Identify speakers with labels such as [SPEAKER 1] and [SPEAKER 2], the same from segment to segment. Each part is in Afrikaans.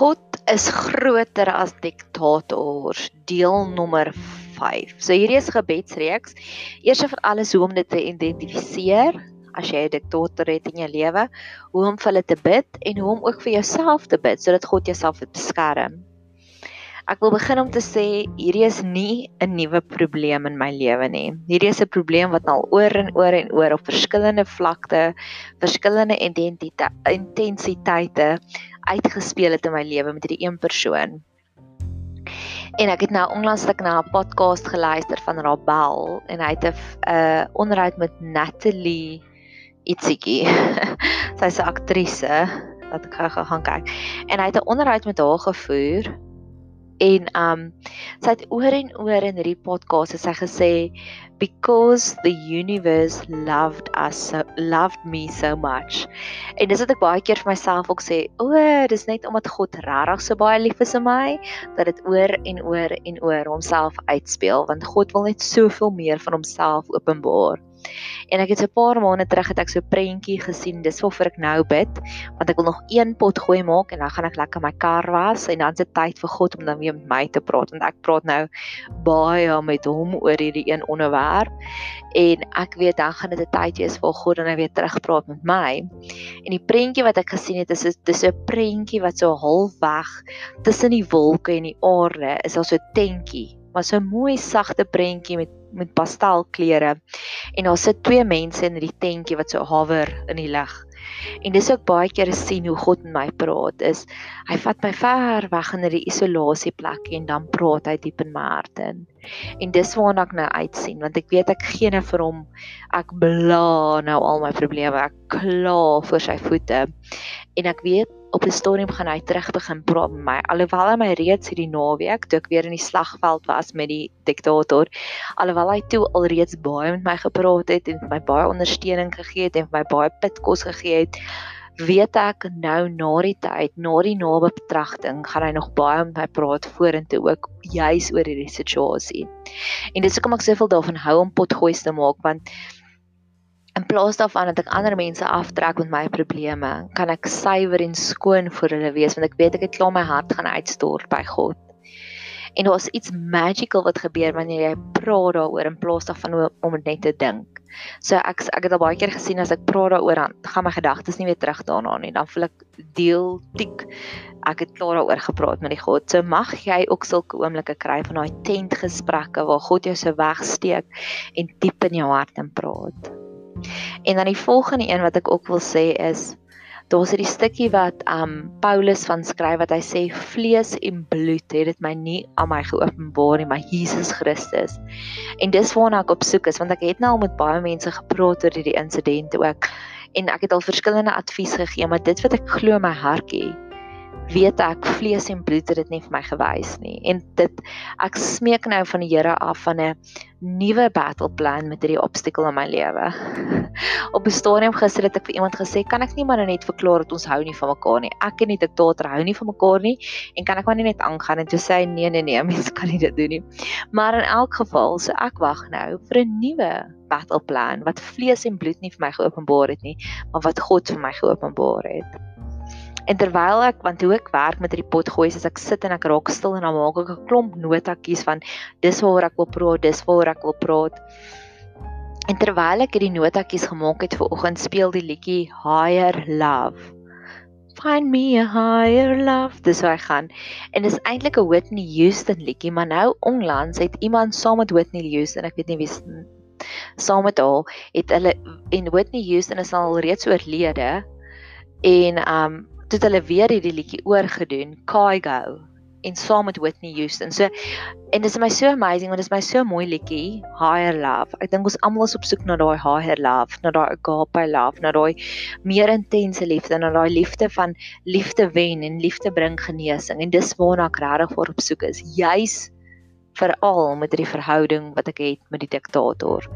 [SPEAKER 1] God is groter as diktators. Deel nommer 5. So hierdie is gebedsreeks. Eers vir alles hoe om dit te identifiseer as jy 'n diktator het in jou lewe, hoe om vir hulle te bid en hoe om ook vir jouself te bid sodat God jouself beskerm. Ek wil begin om te sê hierdie is nie 'n nuwe probleem in my lewe nie. Hierdie is 'n probleem wat al oor en oor en oor op verskillende vlakte, verskillende identiteite, intensiteite uitgespeel het in my lewe met hierdie een persoon. En ek het nou onlangs net na 'n podcast geluister van Rabel en hy het 'n uh, onderhoud met Natalie Itziki. Sy's 'n aktrise wat ek gou gaan kyk. En hy het 'n onderhoud met haar gevoer en um sy het oor en oor in hierdie podcast het sy gesê because the universe loved us so, loved me so much. En dis wat ek baie keer vir myself ook sê o dis net omdat God regtig so baie lief is vir my dat dit oor en oor en oor homself uitspeel want God wil net soveel meer van homself openbaar En ek het so 'n paar maande terug het ek so 'n prentjie gesien. Dis waarvoor ek nou bid, want ek wil nog een pot gooi maak en dan gaan ek lekker my kar was en dan dit tyd vir God om dan weer met my te praat want ek praat nou baie met hom oor hierdie een onderwerp. En ek weet dan gaan dit 'n tyd wees waar God dan nou weer terugpraat met my. En die prentjie wat ek gesien het is dis 'n prentjie wat so halfweg tussen die wolke en die aarde is daar so 'n tentjie maar so 'n mooi sagte prentjie met met pastelkleure. En daar sit twee mense in die tentjie wat so hawer in die lug. En dis ook baie keer sien hoe God met my praat is hy vat my ver weg in 'n isolasieplek en dan praat hy diep in my hart in. En dis waarna ek nou uitsien want ek weet ek gee net vir hom ek bla nou al my probleme ek kla voor sy voete. En ek weet op 'n stadium gaan hy terug begin praat met my. Alhoewel hy my reeds hierdie naweek toe ek weer in die slagveld was met die diktator, alhoewel hy toe alreeds baie met my gepraat het en my baie ondersteuning gegee het en my baie pitkos gegee het, weet ek nou na die tyd, na die naby betragting, gaan hy nog baie met my praat vorentoe ook juis oor hierdie situasie. En dis hoekom ek soveel daarvan hou om potgoeie te maak want In plaas daarvan dat ek ander mense aftrek met my probleme, kan ek suiwer en skoon vir hulle wees want ek weet ek het klaar my hart gaan uitstort by God. En daar's iets magical wat gebeur wanneer jy praat daaroor in plaas daarvan om net te dink. So ek ek het al baie keer gesien as ek praat daaroor dan gaan my gedagtes nie weer terug daarna nie. Dan voel ek deel tik ek het klaar daaroor gepraat met die God. So mag jy ook sulke oomblikke kry van daai tent gesprekke waar God jou so wegsteek en diep in jou hart in praat. En dan die volgende een wat ek ook wil sê is daar's hierdie stukkie wat um Paulus van skryf wat hy sê vlees en bloed het dit my nie aan my geopenbaar nie, maar Jesus Christus. En dis waarna ek op soek is want ek het nou al met baie mense gepraat oor hierdie insidente ook en ek het al verskillende advies gegee, maar dit wat ek glo my hartjie weet ek vlees en bloed het dit nie vir my gewys nie. En dit ek smeek nou van die Here af van 'n nuwe battle plan met hierdie obstacle in my lewe. Op 'n stadium gister het ek vir iemand gesê, "Kan ek nie maar net verklaar dat ons hou nie van mekaar nie. Ek en die diktator hou nie van mekaar nie en kan ek maar nie net aangaan en toe sê hy, "Nee, nee, nee, mens kan nie dit doen nie." Maar in elk geval, so ek wag nou vir 'n nuwe battle plan wat vlees en bloed nie vir my geopenbaar het nie, maar wat God vir my geopenbaar het. En terwyl ek want hoe ek werk met hierdie pot gooi, as ek sit en ek raak stil en dan maak ek 'n klomp notatjies van dis waaroor ek wil praat, dis waaroor ek wil praat. En terwyl ek hierdie notatjies gemaak het vir oggend, speel die liedjie Higher Love. Find me a higher love. Dis hoe hy gaan. En dis eintlik 'n Whitney Houston liedjie, maar nou onlangs het iemand saam met Whitney Houston, ek weet nie wie saam met haar het hulle en Whitney Houston is al reeds oorlede en um toe het hulle weer hierdie liedjie oorgedoen, Kaigo en saam met Whitney Houston. So en dit is my so amazing want dit is my so mooi liedjie, Higher Love. Ek dink ons almal is op soek na daai higher love, na daai agape love, na daai meer intense liefde, na daai liefde van liefde wen en liefde bring genesing. En dis waarna ek regtig vir op soek is. Juis veral met die verhouding wat ek het met die diktator.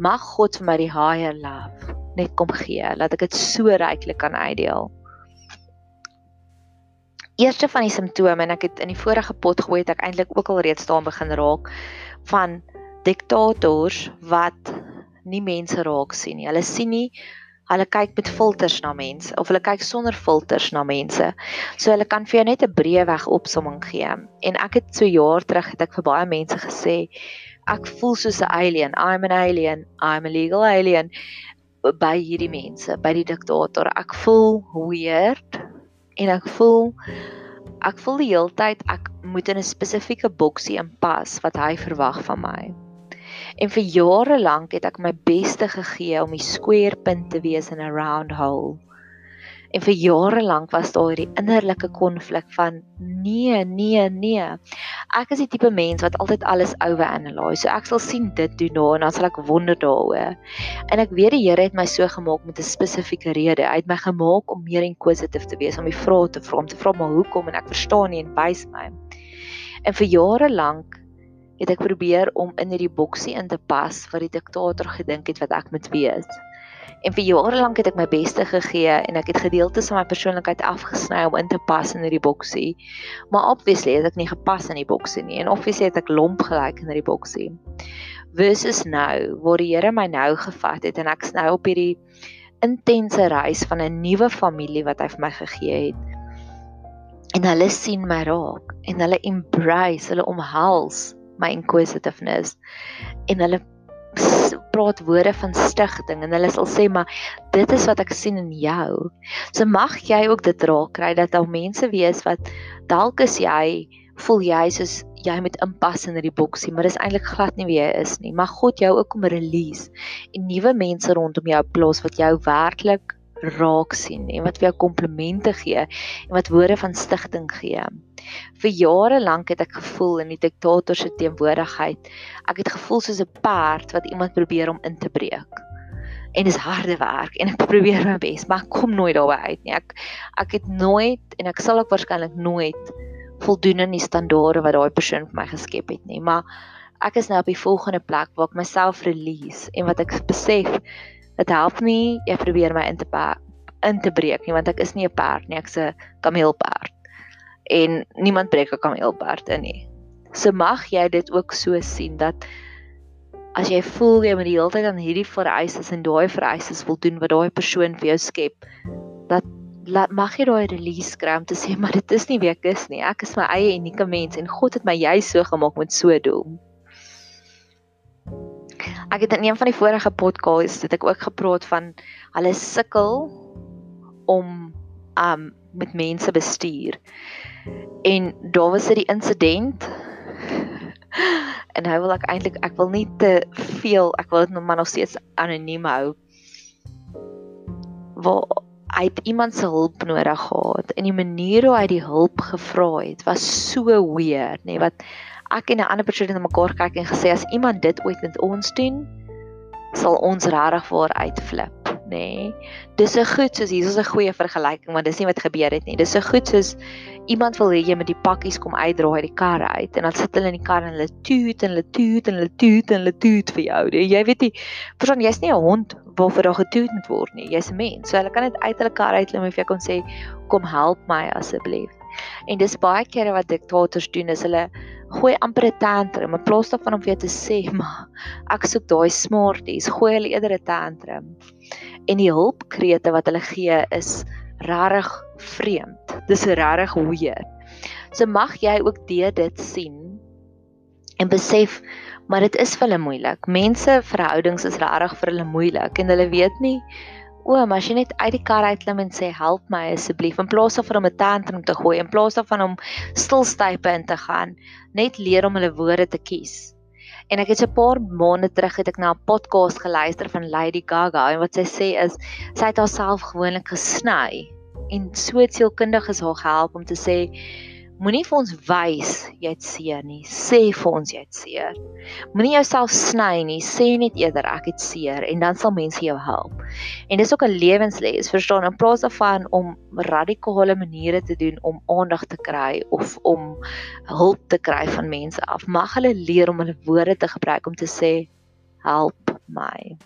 [SPEAKER 1] Mag God vir my die higher love net kom gee, laat ek dit so ryklik kan uitdeel eerste van die simptome en ek het in die vorige pot gooi het ek eintlik ook al reeds staan begin raak van diktators wat nie mense raak sien nie. Hulle sien nie Hulle kyk met filters na mense of hulle kyk sonder filters na mense. So hulle kan vir jou net 'n breë weg opsomming gee. En ek het so jaar terug het ek vir baie mense gesê ek voel soos 'n alien. I'm an alien. I'm a legal alien by hierdie mense, by die diktator. Ek voel weird en ek voel ek voel die hele tyd ek moet in 'n spesifieke boksie inpas wat hy verwag van my. En vir jare lank het ek my beste gegee om die square punt te wees in 'n round hole. En vir jare lank was daar hierdie innerlike konflik van nee, nee, nee. Ek is die tipe mens wat altyd alles overanalyse. So ek sal sien dit doen nou en dan sal ek wonder daaroor. En ek weet die Here het my so gemaak met 'n spesifieke rede. Hy het my gemaak om meer inquisitive te wees, om die vrae te vra, om te vra maar hoekom en ek verstaan nie en wys my. En vir jare lank het ek probeer om in hierdie boksie in te pas wat die diktator gedink het wat ek moet wees. En vir jare lank het ek my beste gegee en ek het gedeeltes van my persoonlikheid afgesny om in te pas in hierdie boksie. Maar obviously het ek nie gepas in die boksie nie en obviously het ek lomp gelyk in hierdie boksie. Versus nou waar die Here my nou gevat het en ek's nou op hierdie intense reis van 'n nuwe familie wat hy vir my gegee het. En hulle sien my raak en hulle embrace, hulle omhels my inquisitiveness en hulle praat woorde van stigting en hulle sal sê maar dit is wat ek sien in jou. So mag jy ook dit raak kry dat daar mense wees wat dalk is jy voel jy soos jy moet inpas in hierdie boksie, maar dis eintlik glad nie wie jy is nie. Mag God jou ook kom release en nuwe mense rondom jou plaas wat jou werklik raak sien en wat vir jou komplimente gee en wat woorde van stigting gee. Vir jare lank het ek gevoel in die diktator se teenwoordigheid, ek het gevoel soos 'n perd wat iemand probeer om in te breek. En dis harde werk en ek probeer my bes, maar ek kom nooit daarby uit nie. Ek ek het nooit en ek sal ook waarskynlik nooit voldoen aan die standaarde wat daai persoon vir my geskep het nie, maar ek is nou op die volgende plek waar ek myself release en wat ek besef dit help nie jy probeer my in te in te breek nie want ek is nie 'n perd nie, ek's 'n kameelperd en niemand breek 'n kameelperd in nie. So mag jy dit ook so sien dat as jy voel jy moet die hele tyd aan hierdie vereistes en daai vereistes voldoen wat daai persoon vir jou skep, dat laat mag jy daai release kry om te sê maar dit is nie wie ek is nie. Ek is my eie unieke mens en God het my jy so gemaak met so 'n doel. Ek het in een van die vorige podcasts het ek ook gepraat van hulle sukkel om um met mense bestuur. En daar was dit die insident. En hy wil ek eintlik ek wil nie te veel, ek wil dit nog maar nog steeds anoniem hou. Waar hy het iemand se hulp nodig gehad en die manier hoe hy die hulp gevra het was so weird, nê, nee, wat ek en 'n ander persoon het na mekaar kyk en gesê as iemand dit ooit met ons doen, sal ons regtig voor uitflip nê. Nee. Dis 'n goed soos hier is 'n goeie vergelyking, maar dis nie wat gebeur het nie. Dis 'n goed soos iemand wil hê jy met die pakkies kom uitdraai die kar uit en dan sit hulle in die kar en hulle toot en hulle toot en hulle toot en hulle toot vir jou. Nee. Jy weet nie, persoon jy's nie 'n hond waarvoor daar getoot moet word nie. Jy's 'n mens. So hulle kan net uit hulle kar uitklim en vir jou kon sê kom help my asseblief. En dis baie kere wat diktators doen is hulle gooi amper 'n tantrum in plaas daarvan om vir jou te sê maar ek soek daai smarties, gooi hulle eerder 'n tantrum en die hulpkrete wat hulle gee is regtig vreemd. Dis regtig weird. So mag jy ook dit sien en besef maar dit is vir hulle moeilik. Mense verhoudings is regtig vir hulle moeilik en hulle weet nie o, maar as jy net uit die kar uitklim en sê help my asseblief in plaas daarvan om 'n tantrum te gooi, in plaas daarvan om stilstype in te gaan, net leer om hulle woorde te kies. En ek het so 'n paar maande terug het ek na 'n podcast geluister van Lady Gaga en wat sy sê is sy het haarself gewoonlik gesny en so sielkundig is haar gehelp om te sê Moenie vir ons wys jy het seer nie. Sê vir ons jy het seer. Moenie jouself sny nie. Sê net eerder ek het seer en dan sal mense jou help. En dis ook 'n lewensles, verstaan? In plaas daarvan om radikale maniere te doen om aandag te kry of om hulp te kry van mense af, mag hulle leer om hulle woorde te gebruik om te sê help. My.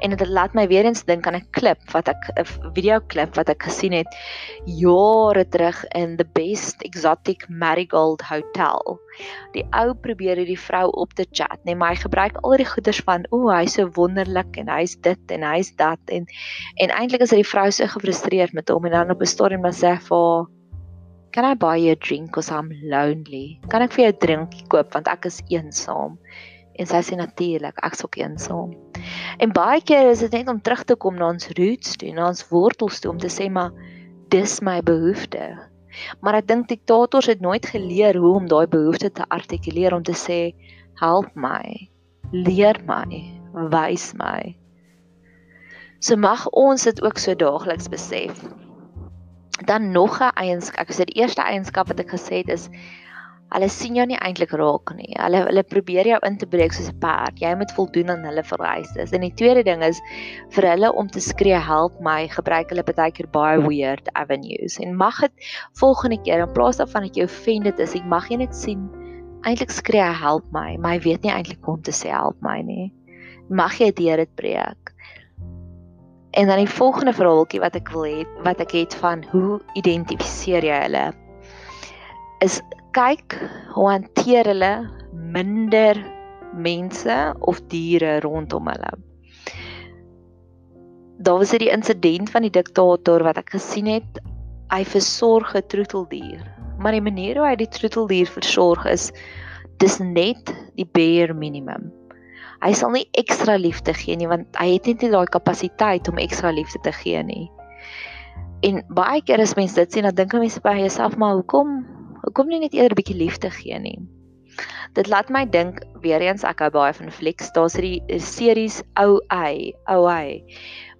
[SPEAKER 1] En dit laat my weer eens dink aan 'n klip wat ek 'n video klip wat ek gesien het jare terug in the best exotic marigold hotel. Die ou probeer hierdie vrou op te chat, nee, maar hy gebruik al die goeders van o, hy's so wonderlik en hy's dit en hy's dat en en eintlik is hy die vrou so gefrustreerd met hom en dan op 'n stadium maar sê vir Can I buy you a drink cause I'm lonely? Kan ek vir jou 'n drinkie koop want ek is eensaam? En sy sê natuurlik, ek's ook eensaam. En baie keer is dit net om terug te kom na ons roots toe, na ons wortels toe om te sê maar dis my behoefte. Maar ek dink diktators het nooit geleer hoe om daai behoefte te artikuleer om te sê help my, leer my, wys my. So mag ons dit ook so daagliks besef. Dan nog 'n eienskap, ek sê die eerste eienskap wat ek gesê het is Hulle sien jou nie eintlik raak nie. Hulle hulle probeer jou in te breek soos 'n perd. Jy moet voldoen aan hulle vereistes. En die tweede ding is vir hulle om te skree help my, gebruik hulle baie keer baie weird avenues. En mag dit volgende keer in plaas daarvan dat jy offended is, ek mag jy net sien eintlik skree help my, maar hy weet nie eintlik hoe om te sê help my nie. Mag jy deur dit breek. En dan die volgende verhaaltjie wat ek wil hê, wat ek het van hoe identifiseer jy hulle? Is kyk hoe hanteer hulle minder mense of diere rondom hulle. Daar was hierdie insident van die diktator wat ek gesien het. Hy versorg 'n troeteldier, maar die manier hoe hy die troeteldier versorg is dis net die bare minimum. Hy sal nie ekstra liefde gee nie want hy het net nie daai kapasiteit om ekstra liefde te gee nie. En baie keer as mense dit sien, dan dink mense by jouself maar hoekom Hoekom nie net eerder 'n bietjie liefde gee nie? Dit laat my dink weer eens ek hou baie van Flex. Daar's hierdie series ou ei, ou ei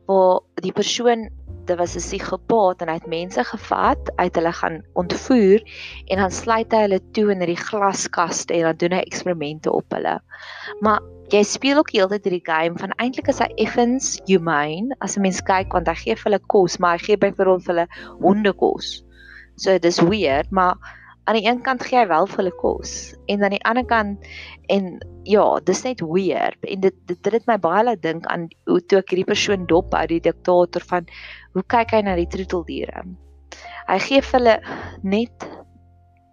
[SPEAKER 1] waar die persoon dit was 'n psigopaat en hy het mense gevat, uit hulle gaan ontvoer en dan sluit hy hulle toe in hierdie glaskaste en dan doen hy eksperimente op hulle. Maar jy speel ook heeltyd hierdie game van eintlik is hy effens humane as 'n mens kyk want hy gee vir hulle kos, maar hy gee byvoorbeeld vir hulle honde kos. So dis weird, maar aan die een kant gee hy wel vir hulle kos en aan die ander kant en ja, dis net weird en dit dit dit het my baie laat dink aan hoe toe ek hierdie persoon dop uit die diktator van hoe kyk hy na die troeteldiere. Hy gee vir hulle net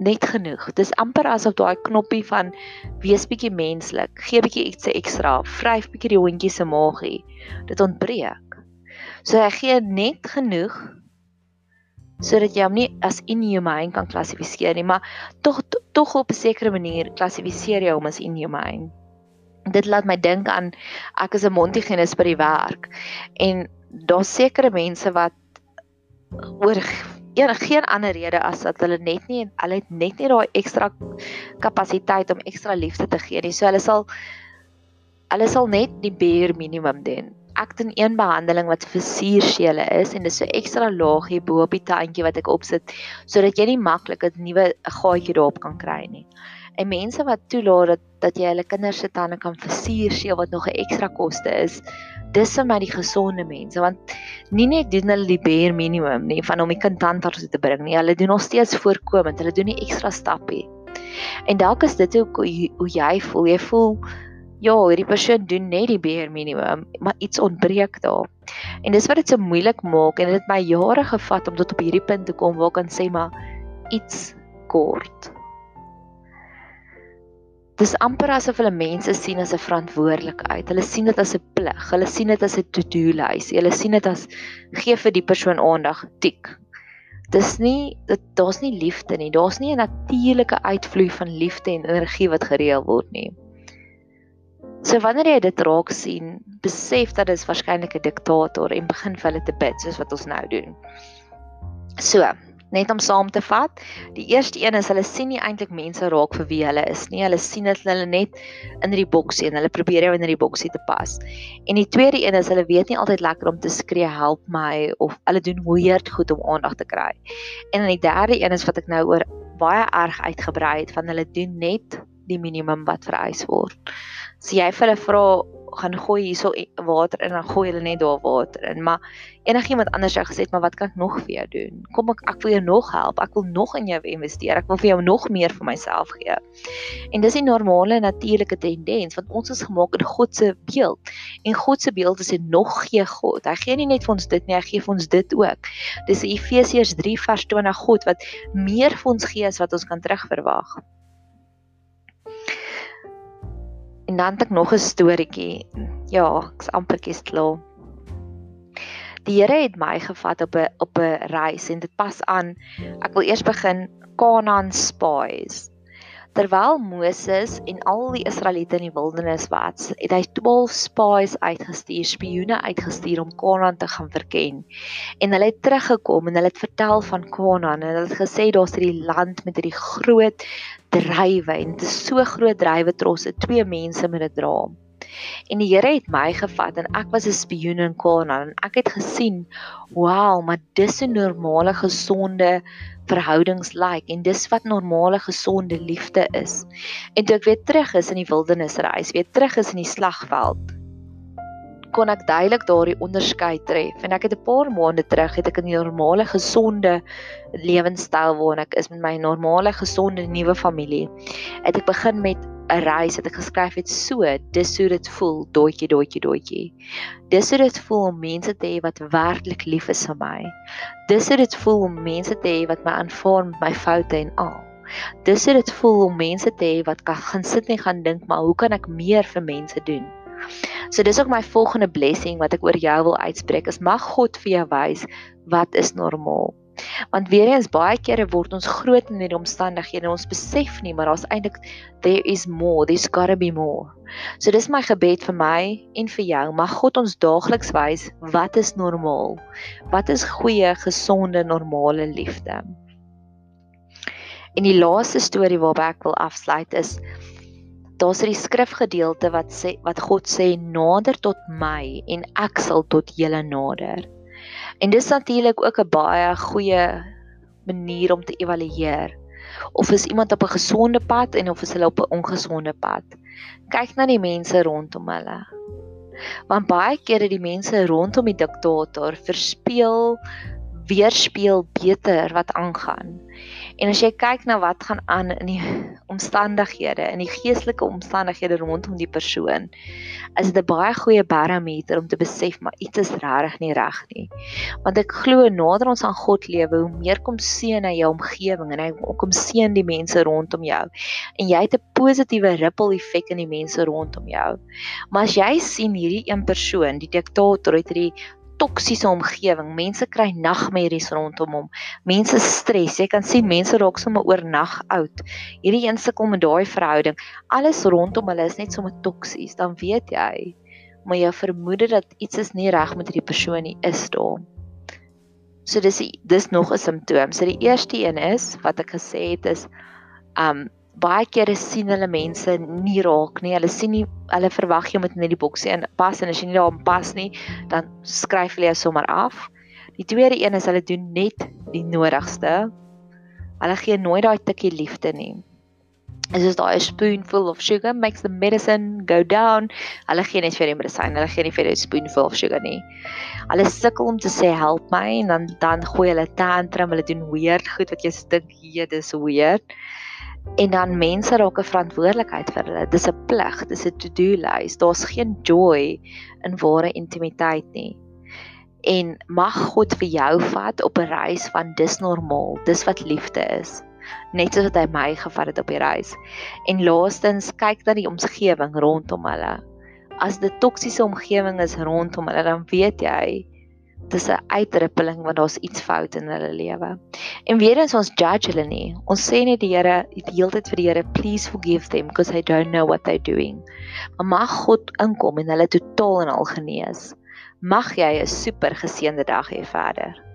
[SPEAKER 1] net genoeg. Dis amper asof daai knoppie van wees bietjie menslik, gee bietjie iets ekstra, vryf bietjie die hondjie se maagie. Dit ontbreek. So hy gee net genoeg sodat jy hom nie as inhumane kan klassifiseer nie, maar tog tog op 'n sekere manier klassifiseer jy hom as inhumane. Dit laat my dink aan ek is 'n mondhygiënis by die werk en daar's sekere mense wat oor enige geen ander rede as dat hulle net nie hulle het net nie daai ekstra kapasiteit om ekstra liefde te gee nie. So hulle sal hulle sal net die bare minimum doen ek doen een behandeling wat vir suursele is en dis so ekstra laagie bo op die tandjie wat ek opsit sodat jy nie maklik 'n nuwe gaatjie daarop kan kry nie. En mense wat toelaat dat dat jy hulle kinders se tande kan versierseel wat nog 'n ekstra koste is, dis vir my die gesonde mense want nie net doen hulle die bare minimum nie van om die kind tandarts te bring nie, hulle doen nog steeds voorkomend, hulle doen nie ekstra stappe. En dalk is dit hoe hoe jy voel, jy voel ja, hierdie persoon doen net die bare minimum, maar iets ontbreek daar. En dis wat dit so moeilik maak en dit het my jare gevat om tot op hierdie punt te kom waar ek kan sê maar iets kort. Dis amper asof hulle mense sien as 'n verantwoordelikheid. Hulle sien dit as 'n plig. Hulle sien dit as 'n to-do lys. Hulle sien dit as gee vir die persoon aandag, tik. Dis nie dit daar's nie liefde nie. Daar's nie 'n natuurlike uitvloei van liefde en energie wat gereël word nie. So wanneer jy dit raak sien, besef dat dit is waarskynlik 'n diktator en begin vir hulle te bid soos wat ons nou doen. So, net om saam te vat, die eerste een is hulle sien nie eintlik mense raak vir wie hulle is nie. Hulle sien dit hulle net in die boksie en hulle probeer jou in die boksie te pas. En die tweede een is hulle weet nie altyd lekker om te skree help my of hulle doen weird goed om aandag te kry. En dan die derde een is wat ek nou oor baie erg uitgebrei het van hulle doen net die minimum wat vereis word. So jy vir hulle vra gaan gooi hierso water in en dan gooi hulle net daar water in. Maar enigiemand anders het gesê, "Maar wat kan ek nog vir jou doen? Kom ek ek wil jou nog help. Ek wil nog in jou investeer. Ek wil vir jou nog meer vir myself gee." En dis 'n normale natuurlike tendens want ons is gemaak in God se beeld. En God se beeld is 'n nog gee God. Hy gee nie net vir ons dit nie, hy gee vir ons dit ook. Dis Efesiërs 3 vers 20 God wat meer vir ons gee as wat ons kan terugverwag. En dan het ek nog 'n storieetjie. Ja, ek's amper klaar. Die Here het my gevat op 'n op 'n reis en dit pas aan. Ek wil eers begin Canaan spies. Terwyl Moses en al die Israeliete in die wildernis was, het hy 12 spies uitgestuur, spioene uitgestuur om Kanaan te gaan verken. En hulle het teruggekom en hulle het vertel van Kanaan en hulle het gesê daar's hierdie land met hierdie groot drywe en dit is so groot drywe trosse, twee mense met 'n draam. En die Here het my gevat en ek was 'n spioen in Kanaan en ek het gesien, wow, maar dis 'n normale gesonde verhoudings lyk en dis wat normale gesonde liefde is. En toe ek weer terug is in die wildernisreis, weer terug is in die slagveld, kon ek duidelik daardie onderskeid tref. En ek het 'n paar maande terug het ek 'n normale gesonde lewenstyl waarin ek is met my normale gesonde nuwe familie. Het ek begin met 'n reis het ek geskryf het so dis hoe dit voel doetjie doetjie doetjie dis hoe dit voel om mense te hê wat werklik lief is vir my dis hoe dit voel om mense te hê wat my aanvaar met my foute en al dis hoe dit voel om mense te hê wat kan gaan sit en gaan dink maar hoe kan ek meer vir mense doen So dis ook my volgende blessing wat ek oor jou wil uitspreek. Is mag God vir jou wys wat is normaal. Want weer eens baie kere word ons groot in hierdie omstandighede en ons besef nie maar daar's eintlik there is more, there's got to be more. So dis my gebed vir my en vir jou. Mag God ons daagliks wys wat is normaal. Wat is goeie, gesonde, normale liefde. En die laaste storie waarby ek wil afsluit is daar's 'n skrifgedeelte wat sê wat God sê nader tot my en ek sal tot julle nader. En dis natuurlik ook 'n baie goeie manier om te evalueer of is iemand op 'n gesonde pad en of is hulle op 'n ongesonde pad. Kyk na die mense rondom hulle. Want baie kere die mense rondom die diktator verspeel weerspieël beter wat aangaan. En as jy kyk na wat gaan aan in die omstandighede, in die geestelike omstandighede rondom die persoon, is dit 'n baie goeie barometer om te besef maar iets is regtig nie reg nie. Want ek glo nader ons aan God lewe, hoe meer kom seën hy jou omgewing en hy kom seën die mense rondom jou. En jy het 'n positiewe ripple effek in die mense rondom jou. Maar as jy sien hierdie een persoon, die diktator het hierdie toksiese omgewing. Mense kry nagmerries rondom hom. Mense stres. Jy kan sien mense raak sommer oornag oud. Hierdie een sukkel met daai verhouding. Alles rondom hulle is net sommer toksies. Dan weet jy, maar jy vermoed dat iets is nie reg met hierdie persoon nie is daar. So dis dis nog 'n simptoom. So die eerste een is wat ek gesê het is um baie kere sien hulle mense nie raak nie. Hulle sien nie hulle verwag jy moet net die boksie in pas en as jy nie daarin pas nie, dan skryf hulle jou sommer af. Die tweede een is hulle doen net die nodigste. Hulle gee nooit daai tikkie liefde nie. Is dit daai spoonful of sugar makes the medicine go down? Hulle gee net vir die medisyne, hulle gee nie vir 'n spoonful of sugar nie. Hulle sukkel om te sê help my en dan dan gooi hulle tantrum, hulle doen weird goed wat jy dink hier dis weird en dan mense raak 'n verantwoordelikheid vir hulle. Dis 'n plig, dis 'n to-do lys. Daar's geen joy in ware intimiteit nie. En mag God vir jou vat op 'n reis van dis normaal, dis wat liefde is. Net soos wat hy my gevat het op die reis. En laastens, kyk na die omgewing rondom hulle. As dit toksiese omgewing is rondom hulle, dan weet jy dis 'n uitrippeling want daar's iets fout in hulle lewe. En weer eens ons judge hulle nie. Ons sê net die Here, die hele tyd vir die Here, please forgive them because they don't know what they're doing. Maar mag God inkom en hulle totaal en al genees. Mag jy 'n super geseënde dag hê verder.